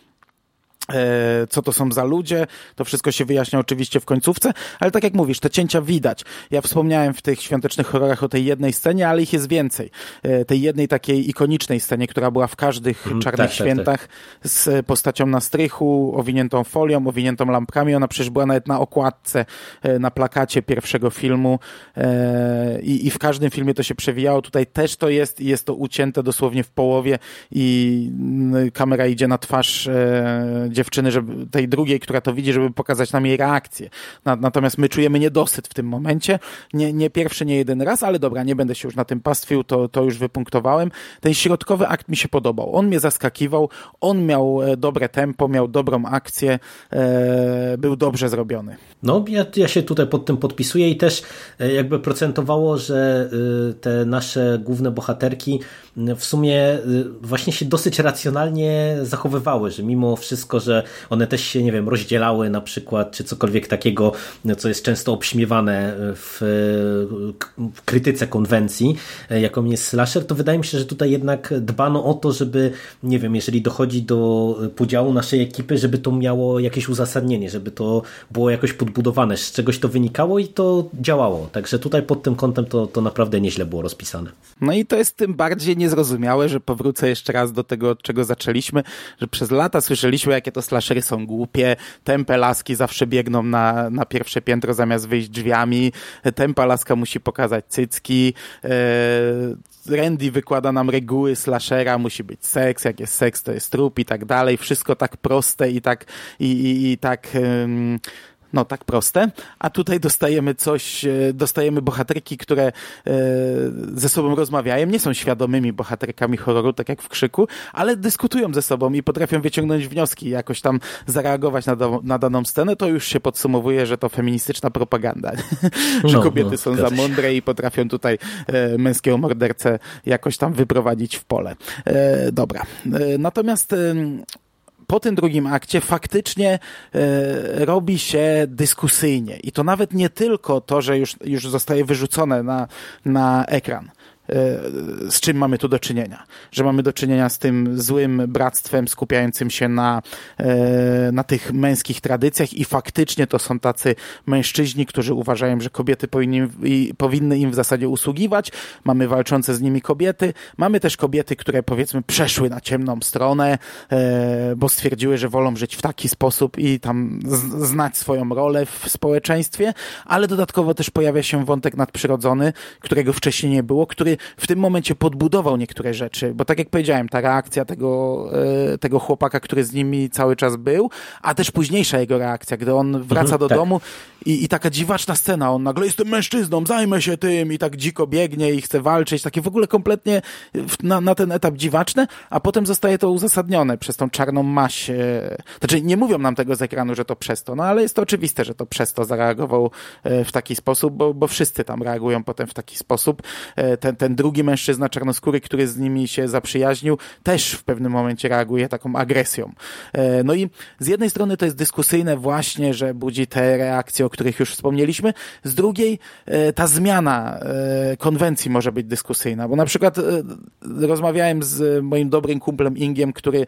E, co to są za ludzie. To wszystko się wyjaśnia oczywiście w końcówce, ale tak jak mówisz, te cięcia widać. Ja wspomniałem w tych świątecznych horrorach o tej jednej scenie, ale ich jest więcej. E, tej jednej takiej ikonicznej scenie, która była w każdych mm, czarnych tak, świętach tak, tak. z postacią na strychu, owiniętą folią, owiniętą lampkami. Ona przecież była nawet na okładce, e, na plakacie pierwszego filmu i, i w każdym filmie to się przewijało. Tutaj też to jest i jest to ucięte dosłownie w połowie i kamera idzie na twarz dziewczyny, żeby, tej drugiej, która to widzi, żeby pokazać nam jej reakcję. Natomiast my czujemy niedosyt w tym momencie. Nie, nie pierwszy, nie jeden raz, ale dobra, nie będę się już na tym pastwił, to, to już wypunktowałem. Ten środkowy akt mi się podobał. On mnie zaskakiwał, on miał e, dobre tempo, miał dobrą akcję, e, był dobrze zrobiony. No, ja, ja się tutaj pod tym podpisuję i też e, jakby procentowało, że e, te nasze główne bohaterki w sumie właśnie się dosyć racjonalnie zachowywały, że mimo wszystko, że one też się, nie wiem, rozdzielały na przykład, czy cokolwiek takiego, co jest często obśmiewane w, krytyce konwencji, jaką jest slasher, to wydaje mi się, że tutaj jednak dbano o to, żeby, nie wiem, jeżeli dochodzi do podziału naszej ekipy, żeby to miało jakieś uzasadnienie, żeby to było jakoś podbudowane, z czegoś to wynikało i to działało. Także tutaj pod tym kątem to, to naprawdę nieźle było rozpisane. No i to jest tym bardziej niezrozumiałe, że powrócę jeszcze raz do tego, od czego zaczęliśmy, że przez lata słyszeliśmy, jakie to slashery są głupie, tempe laski zawsze biegną na, na pierwsze piętro zamiast wyjść drzwiami, tempa laska musi pokazać cycki, e, Randy wykłada nam reguły slashera, musi być seks, jak jest seks, to jest trup i tak dalej, wszystko tak proste i tak i, i, i tak no tak proste, a tutaj dostajemy coś, e, dostajemy bohaterki, które e, ze sobą rozmawiają, nie są świadomymi bohaterkami horroru, tak jak w Krzyku, ale dyskutują ze sobą i potrafią wyciągnąć wnioski, jakoś tam zareagować na, do, na daną scenę, to już się podsumowuje, że to feministyczna propaganda, [LAUGHS] że no, kobiety no, są za mądre i potrafią tutaj e, męskiego mordercę jakoś tam wyprowadzić w pole. Dobra. Natomiast po tym drugim akcie faktycznie e, robi się dyskusyjnie. I to nawet nie tylko to, że już, już zostaje wyrzucone na, na ekran. Z czym mamy tu do czynienia. Że mamy do czynienia z tym złym bractwem skupiającym się na, na tych męskich tradycjach i faktycznie to są tacy mężczyźni, którzy uważają, że kobiety powinni, powinny im w zasadzie usługiwać. Mamy walczące z nimi kobiety. Mamy też kobiety, które powiedzmy przeszły na ciemną stronę, bo stwierdziły, że wolą żyć w taki sposób i tam znać swoją rolę w społeczeństwie, ale dodatkowo też pojawia się wątek nadprzyrodzony, którego wcześniej nie było, który w tym momencie podbudował niektóre rzeczy, bo tak jak powiedziałem, ta reakcja tego, e, tego chłopaka, który z nimi cały czas był, a też późniejsza jego reakcja, gdy on wraca mhm, do tak. domu i, i taka dziwaczna scena, on nagle jestem mężczyzną, zajmę się tym i tak dziko biegnie i chce walczyć, takie w ogóle kompletnie na, na ten etap dziwaczne, a potem zostaje to uzasadnione przez tą czarną maść. Znaczy nie mówią nam tego z ekranu, że to przez to, no ale jest to oczywiste, że to przez to zareagował e, w taki sposób, bo, bo wszyscy tam reagują potem w taki sposób. E, ten, ten drugi mężczyzna czarnoskóry, który z nimi się zaprzyjaźnił, też w pewnym momencie reaguje taką agresją. E, no i z jednej strony to jest dyskusyjne właśnie, że budzi te reakcje, o których już wspomnieliśmy, z drugiej ta zmiana konwencji może być dyskusyjna, bo na przykład rozmawiałem z moim dobrym kumplem Ingiem, który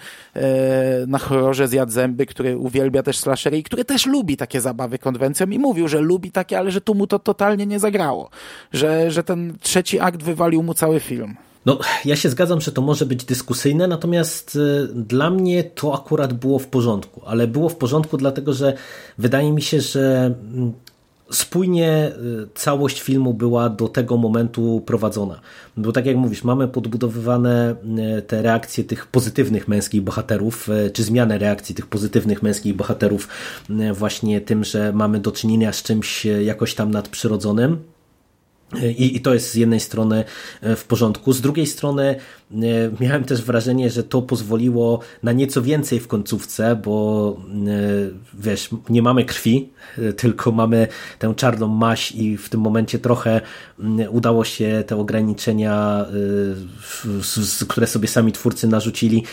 na horrorze zjadł zęby, który uwielbia też slashery i który też lubi takie zabawy konwencją i mówił, że lubi takie, ale że tu mu to totalnie nie zagrało. Że, że ten trzeci akt wywalił mu cały film. No, ja się zgadzam, że to może być dyskusyjne, natomiast y, dla mnie to akurat było w porządku, ale było w porządku dlatego, że wydaje mi się, że mm, spójnie y, całość filmu była do tego momentu prowadzona. Bo tak jak mówisz, mamy podbudowywane y, te reakcje tych pozytywnych męskich bohaterów, czy zmianę reakcji tych pozytywnych męskich bohaterów właśnie tym, że mamy do czynienia z czymś jakoś tam nadprzyrodzonym i, I to jest z jednej strony e, w porządku. Z drugiej strony e, miałem też wrażenie, że to pozwoliło na nieco więcej w końcówce, bo e, wiesz, nie mamy krwi, tylko mamy tę czarną maść i w tym momencie trochę udało się te ograniczenia, które sobie sami twórcy narzucili,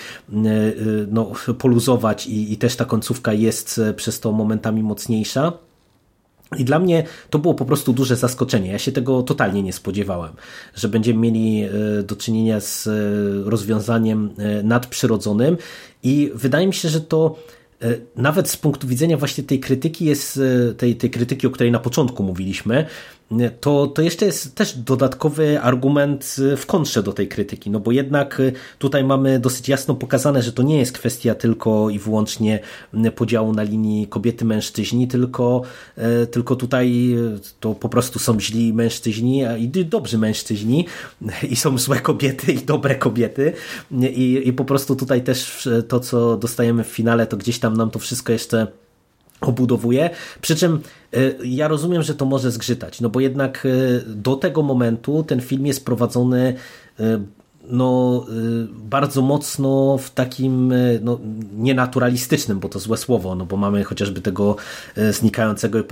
no, poluzować i, i też ta końcówka jest przez to momentami mocniejsza. I dla mnie to było po prostu duże zaskoczenie. Ja się tego totalnie nie spodziewałem, że będziemy mieli e, do czynienia z e, rozwiązaniem e, nadprzyrodzonym i wydaje mi się, że to nawet z punktu widzenia właśnie tej krytyki jest, tej, tej krytyki, o której na początku mówiliśmy, to, to jeszcze jest też dodatkowy argument y, w kontrze do tej krytyki, no bo jednak y, tutaj mamy dosyć jasno pokazane, że to nie jest kwestia tylko i wyłącznie y, podziału na linii kobiety-mężczyźni, tylko, tylko tutaj to po prostu są źli mężczyźni i dobrzy mężczyźni [LAUGHS] i są złe kobiety i dobre kobiety. I, i po prostu tutaj też to, co dostajemy w finale, to gdzieś tam nam to wszystko jeszcze obudowuje. Przy czym y, ja rozumiem, że to może zgrzytać, no bo jednak y, do tego momentu ten film jest prowadzony y, no, bardzo mocno w takim no, nienaturalistycznym, bo to złe słowo, no bo mamy chociażby tego znikającego i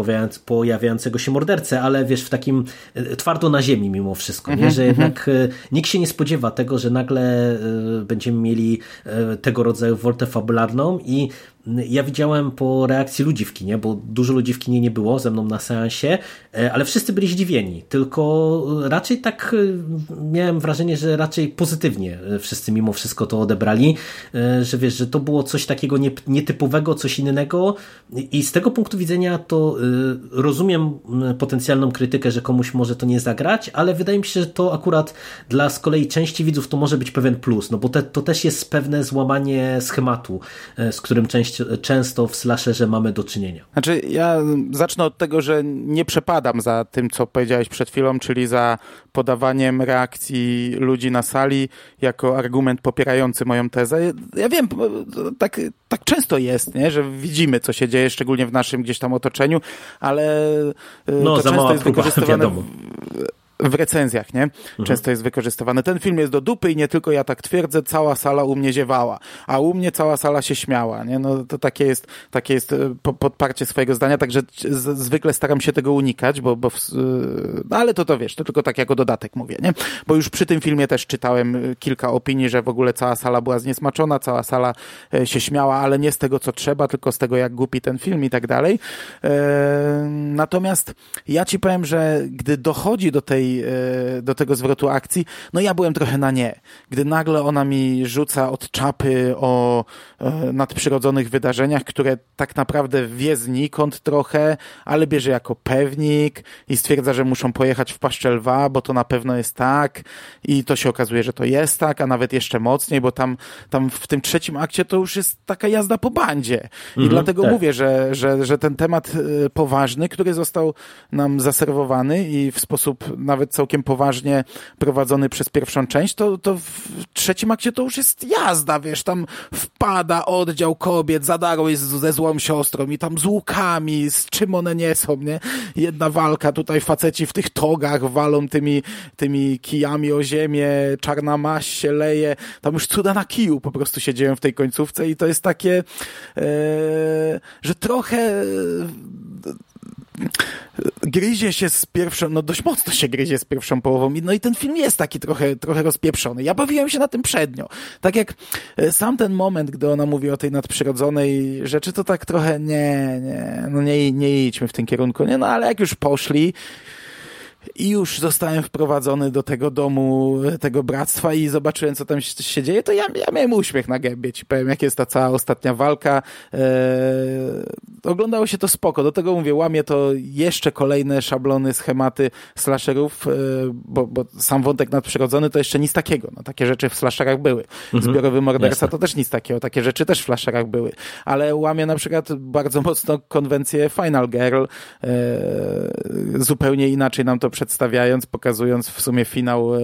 pojawiającego się mordercę, ale wiesz, w takim twardo na ziemi mimo wszystko, nie? Mhm, że mhm. jednak nikt się nie spodziewa tego, że nagle będziemy mieli tego rodzaju woltę fabularną i ja widziałem po reakcji ludzi w kinie, bo dużo ludzi w kinie nie było ze mną na seansie, ale wszyscy byli zdziwieni, tylko raczej tak miałem wrażenie, że raczej pozytywnie e, wszyscy mimo wszystko to odebrali, e, że wiesz, że to było coś takiego nietypowego, coś innego. I z tego punktu widzenia to e, rozumiem potencjalną krytykę, że komuś może to nie zagrać, ale wydaje mi się, że to akurat dla z kolei części widzów to może być pewien plus, no bo te, to też jest pewne złamanie schematu, z którym część, często w slasherze mamy do czynienia. Znaczy ja zacznę od tego, że nie przepadam za tym, co powiedziałeś przed chwilą, czyli za podawaniem reakcji ludzi na sali, jako argument popierający moją tezę. Ja wiem, tak, tak często jest, nie? że widzimy, co się dzieje, szczególnie w naszym gdzieś tam otoczeniu, ale no, to często jest [LAUGHS] wykorzystywane w recenzjach, nie? Mhm. Często jest wykorzystywany. Ten film jest do dupy i nie tylko ja tak twierdzę, cała sala u mnie ziewała, a u mnie cała sala się śmiała, nie? No to takie jest, takie jest e, podparcie swojego zdania, także zwykle staram się tego unikać, bo, bo no ale to to wiesz, to tylko tak jako dodatek mówię, nie? Bo już przy tym filmie też czytałem e, kilka opinii, że w ogóle cała sala była zniesmaczona, cała sala e, się śmiała, ale nie z tego, co trzeba, tylko z tego, jak głupi ten film i tak dalej. Natomiast ja ci powiem, że gdy dochodzi do tej tej, do tego zwrotu akcji, no ja byłem trochę na nie. Gdy nagle ona mi rzuca od czapy o nadprzyrodzonych wydarzeniach, które tak naprawdę wie znikąd trochę, ale bierze jako pewnik i stwierdza, że muszą pojechać w Paszczelwa, bo to na pewno jest tak i to się okazuje, że to jest tak, a nawet jeszcze mocniej, bo tam, tam w tym trzecim akcie to już jest taka jazda po bandzie. I mhm, dlatego tak. mówię, że, że, że ten temat y, poważny, który został nam zaserwowany i w sposób nawet całkiem poważnie prowadzony przez pierwszą część, to, to w trzecim akcie to już jest jazda, wiesz, tam wpada oddział kobiet, zadarło jest ze złą siostrą i tam z łukami, z czym one nie są, nie? Jedna walka, tutaj faceci w tych togach walą tymi, tymi kijami o ziemię, czarna maść się leje, tam już cuda na kiju po prostu się dzieją w tej końcówce i to jest takie, e, że trochę gryzie się z pierwszą, no dość mocno się gryzie z pierwszą połową. No i ten film jest taki trochę, trochę rozpieprzony. Ja bawiłem się na tym przednio. Tak jak e, sam ten moment, gdy ona mówi o tej nadprzyrodzonej rzeczy, to tak trochę nie, nie, no nie, nie idźmy w tym kierunku, nie, no ale jak już poszli, i już zostałem wprowadzony do tego domu, tego bractwa i zobaczyłem, co tam się dzieje, to ja, ja miałem uśmiech na gębie. Ci powiem, jak jest ta cała ostatnia walka. Eee, oglądało się to spoko. Do tego mówię, łamie to jeszcze kolejne szablony, schematy slasherów, eee, bo, bo sam wątek nadprzyrodzony to jeszcze nic takiego. No, takie rzeczy w slasherach były. Mhm. Zbiorowy morderca to też nic takiego. Takie rzeczy też w slasherach były. Ale łamie na przykład bardzo mocno konwencję Final Girl. Eee, zupełnie inaczej nam to przedstawiając, pokazując w sumie finał e,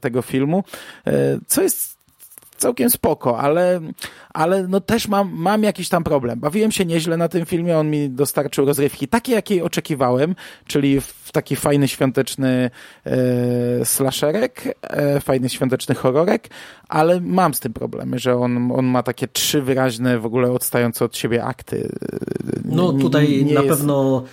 tego filmu, e, co jest całkiem spoko, ale, ale no też mam, mam jakiś tam problem. Bawiłem się nieźle na tym filmie, on mi dostarczył rozrywki takie, jakiej oczekiwałem, czyli w taki fajny, świąteczny e, slasherek, e, fajny, świąteczny horrorek, ale mam z tym problemy, że on, on ma takie trzy wyraźne, w ogóle odstające od siebie akty. No tutaj nie, nie na jest... pewno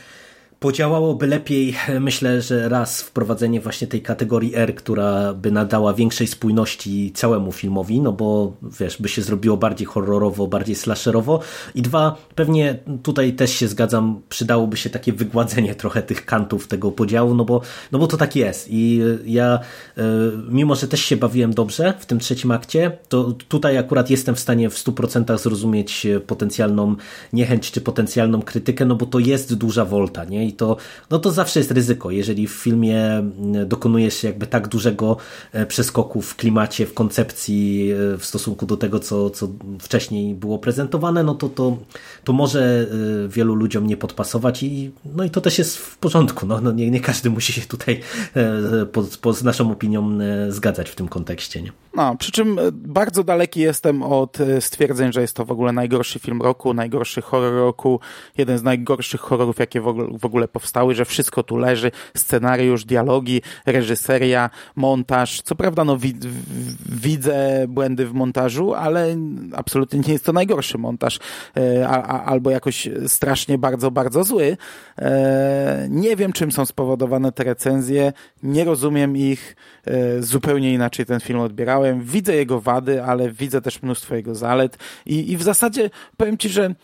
Podziałałoby lepiej, [LAUGHS] myślę, że raz wprowadzenie właśnie tej kategorii R, która by nadała większej spójności całemu filmowi, no bo wiesz, by się zrobiło bardziej horrorowo, bardziej slasherowo. I dwa, pewnie tutaj też się zgadzam, przydałoby się takie wygładzenie [LAUGHS] trochę tych kantów tego podziału, no bo, no bo to tak jest. I ja, e, mimo że też się bawiłem dobrze w tym trzecim akcie, to tutaj akurat jestem w stanie w 100% zrozumieć potencjalną niechęć czy potencjalną krytykę, no bo to jest duża wolta, nie? To, no to zawsze jest ryzyko. Jeżeli w filmie mm, dokonuje się jakby tak dużego e, przeskoku w klimacie, w koncepcji e, w stosunku do tego, co, co wcześniej było prezentowane, no to, to, to może e, wielu ludziom nie podpasować i, no i to też jest w porządku. No, no nie, nie każdy musi się tutaj po, po, z naszą opinią zgadzać w tym kontekście. Nie? No, przy czym bardzo daleki jestem od stwierdzeń, że jest to w ogóle najgorszy film roku, najgorszy horror roku, jeden z najgorszych horrorów, jakie w ogóle, w ogóle ogóle powstały, że wszystko tu leży, scenariusz, dialogi, reżyseria, montaż. Co prawda, no widzę błędy w montażu, ale absolutnie nie jest to najgorszy montaż, e, a, a, albo jakoś strasznie bardzo, bardzo zły. E, nie wiem, czym są spowodowane te recenzje, nie rozumiem ich, e, zupełnie inaczej ten film odbierałem. Widzę jego wady, ale widzę też mnóstwo jego zalet i, i w zasadzie powiem Ci, że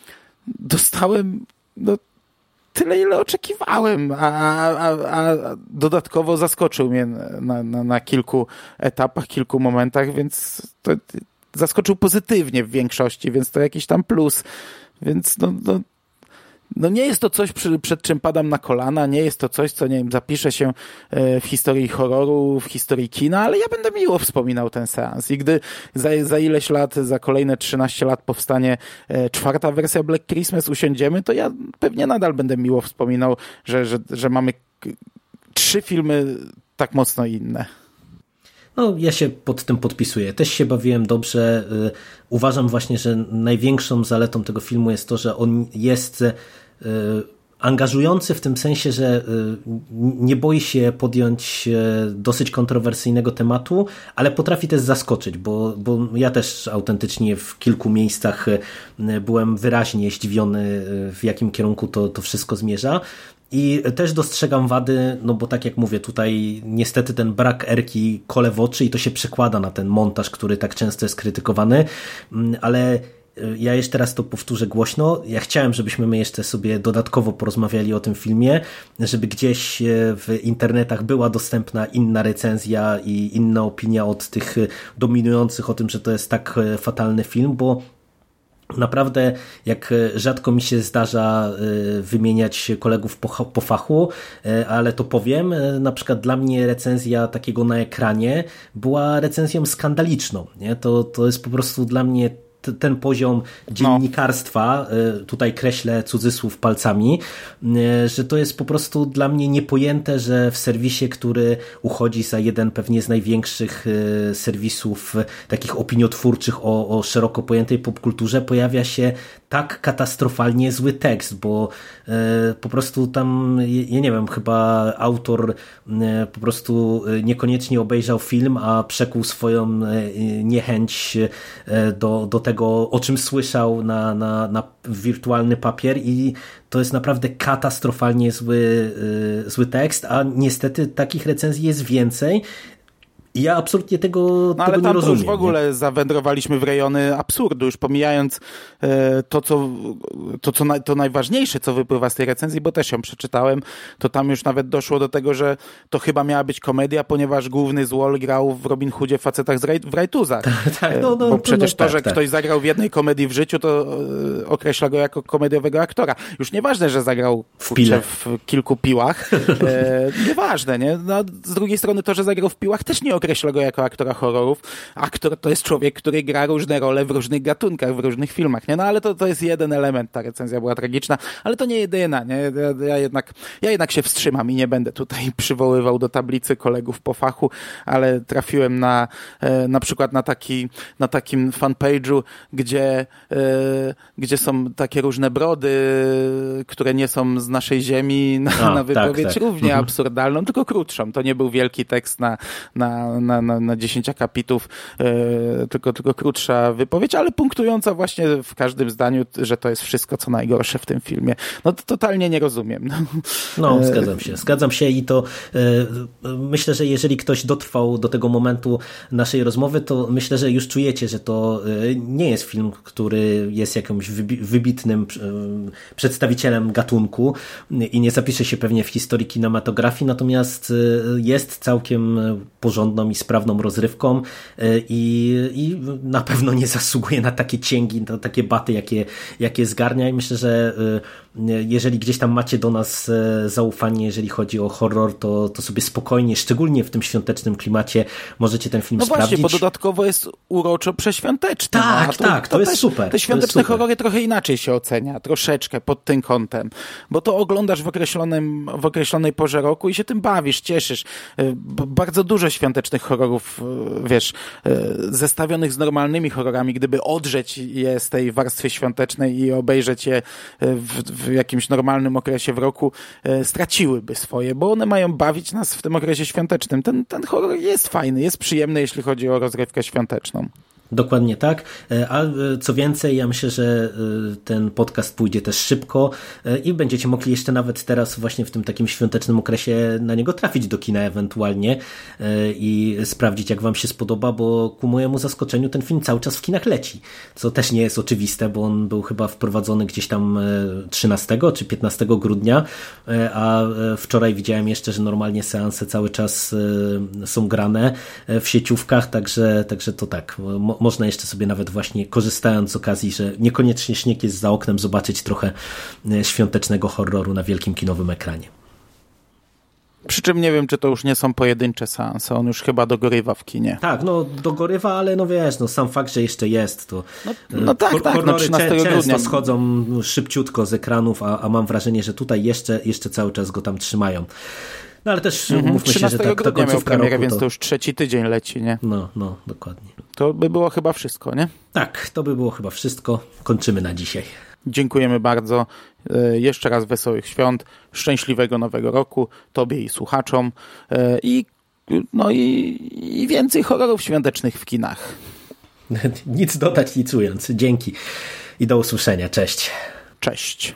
dostałem no, tyle, ile oczekiwałem, a, a, a dodatkowo zaskoczył mnie na, na, na kilku etapach, kilku momentach, więc to zaskoczył pozytywnie w większości, więc to jakiś tam plus. Więc no, no no nie jest to coś, przed czym padam na kolana, nie jest to coś, co nie wiem, zapisze się e, w historii horroru, w historii kina, ale ja będę miło wspominał ten seans. I gdy za, za ileś lat, za kolejne 13 lat powstanie e, czwarta wersja Black Christmas, usiądziemy, to ja pewnie nadal będę miło wspominał, że, że, że mamy trzy filmy tak mocno inne. No, ja się pod tym podpisuję. Też się bawiłem dobrze. E, uważam właśnie, że największą zaletą tego filmu jest to, że on jest angażujący w tym sensie, że y, nie boi się podjąć y, dosyć kontrowersyjnego tematu, ale potrafi też zaskoczyć, bo, bo ja też autentycznie w kilku miejscach byłem wyraźnie zdziwiony, w jakim kierunku to, to wszystko zmierza. I też dostrzegam wady, no bo tak jak mówię, tutaj niestety ten brak erki kole w oczy i to się przekłada na ten montaż, który tak często jest krytykowany, ale ja jeszcze raz to powtórzę głośno. Ja chciałem, żebyśmy my jeszcze sobie dodatkowo porozmawiali o tym filmie, żeby gdzieś w internetach była dostępna inna recenzja i inna opinia od tych dominujących o tym, że to jest tak fatalny film, bo Naprawdę, jak rzadko mi się zdarza y, wymieniać kolegów po, po, fachu, y, ale to powiem, y, na przykład dla mnie recenzja takiego na ekranie była recenzją skandaliczną. Nie? To, to jest po prostu dla mnie ten poziom dziennikarstwa, no. tutaj kreślę cudzysłów palcami, e, że to jest po prostu dla mnie niepojęte, że w serwisie, który uchodzi za jeden pewnie z największych e, serwisów takich opiniotwórczych o, o szeroko pojętej popkulturze, pojawia się tak katastrofalnie zły tekst, bo po prostu tam, ja nie wiem, chyba autor po prostu niekoniecznie obejrzał film, a przekuł swoją niechęć do, do tego, o czym słyszał na, na, na wirtualny papier i to jest naprawdę katastrofalnie zły, zły tekst, a niestety takich recenzji jest więcej ja absolutnie tego, no, tego nie rozumiem. już w ogóle nie? zawędrowaliśmy w rejony absurdu, już pomijając e, to, co, to, co na, to najważniejsze, co wypływa z tej recenzji, bo też ją przeczytałem, to tam już nawet doszło do tego, że to chyba miała być komedia, ponieważ główny złol grał w Robin Hoodzie facetach z raj, w rajtuzach. [LAUGHS] Tak, tak, no, no, bo przecież no, to, tak, że tak. ktoś zagrał w jednej komedii w życiu, to e, określa go jako komediowego aktora. Już nieważne, że zagrał w, kurczę, w kilku piłach. E, [LAUGHS] nieważne, nie? No, z drugiej strony to, że zagrał w piłach też nie określa go jako aktora horrorów. Aktor to jest człowiek, który gra różne role w różnych gatunkach, w różnych filmach, nie? No ale to, to jest jeden element, ta recenzja była tragiczna, ale to nie jedyna, nie? Ja, ja, jednak, ja jednak się wstrzymam i nie będę tutaj [LAUGHS] przywoływał do tablicy kolegów po fachu, ale trafiłem na e, na przykład na taki, na takim fanpage'u, gdzie, e, gdzie są takie różne brody, które nie są z naszej ziemi, na, A, na wypowiedź tak, tak. równie mhm. absurdalną, tylko krótszą. To nie był wielki tekst na, na, na, na, na 10 akapitów, e, tylko, tylko krótsza wypowiedź, ale punktująca właśnie w każdym zdaniu, że to jest wszystko, co najgorsze w tym filmie. No to totalnie nie rozumiem. No, no zgadzam się. Zgadzam się i to e, myślę, że jeżeli ktoś dotrwał do tego momentu naszej rozmowy, to myślę, że już czujecie, że to e, nie jest film, który jest jakimś wybitnym przedstawicielem gatunku i nie zapisze się pewnie w historii kinematografii, natomiast jest całkiem porządną i sprawną rozrywką e, i, i na pewno nie zasługuje na takie cięgi, na takie baty, jakie, jakie zgarnia. I myślę, że e, jeżeli gdzieś tam macie do nas e, zaufanie, jeżeli chodzi o horror, to, to sobie spokojnie, szczególnie w tym świątecznym klimacie, możecie ten film no sprawdzić. No właśnie, bo dodatkowo jest uroczo przeświąteczny. Tak, no, to, tak, to, to, jest super. Te świąteczne horrory trochę inaczej się ocenia, troszeczkę pod tym kątem, bo to oglądasz w, określonym, w określonej porze roku i się tym bawisz, cieszysz. Bardzo dużo świątecznych horrorów, e, wiesz, e, zestawionych z normalnymi horrorami, gdyby odrzeć je z tej warstwy świątecznej i obejrzeć je e, w, w jakimś normalnym okresie w roku, straciłyby swoje, bo one mają bawić nas w tym okresie świątecznym. Ten, ten horror jest fajny, jest przyjemny, jeśli chodzi o rozrywkę świąteczną. Dokładnie tak. E, a e, co więcej, ja myślę, że e, ten podcast pójdzie też szybko i będziecie mogli jeszcze nawet teraz właśnie w tym takim świątecznym okresie na niego trafić do kina ewentualnie i sprawdzić jak wam się spodoba, bo ku mojemu zaskoczeniu ten film cały czas w kinach leci, co też nie jest oczywiste, bo on był chyba wprowadzony gdzieś tam 13 czy 15 grudnia, a wczoraj widziałem jeszcze, że normalnie seanse cały czas są grane w sieciówkach, także, także to tak, można jeszcze sobie nawet właśnie korzystając z okazji, że niekoniecznie śnieg jest za oknem, zobaczyć trochę e, świątecznego horroru na wielkim kinowym ekranie. Przy czym nie wiem, czy to już nie są pojedyncze seanse, on już chyba dogorywa w kinie. Tak, no dogorywa, ale no wiesz, no sam fakt, że jeszcze jest, to no, no tak, tak, no 13 często grudnia. schodzą szybciutko z ekranów, a, a mam wrażenie, że tutaj jeszcze, jeszcze cały czas go tam trzymają. No ale też -hmm. mówmy się, że grudnia miał premierę, roku, więc to już trzeci tydzień leci, nie? No, no, dokładnie. To by było chyba wszystko, nie? Tak, to by było chyba wszystko. Kończymy na dzisiaj. Dziękujemy bardzo. E, jeszcze raz wesołych świąt, szczęśliwego nowego roku Tobie i słuchaczom e, i, no i, i więcej horrorów świątecznych w kinach. [LAUGHS] Nic dodać, nic ując. Dzięki i do usłyszenia. Cześć. Cześć.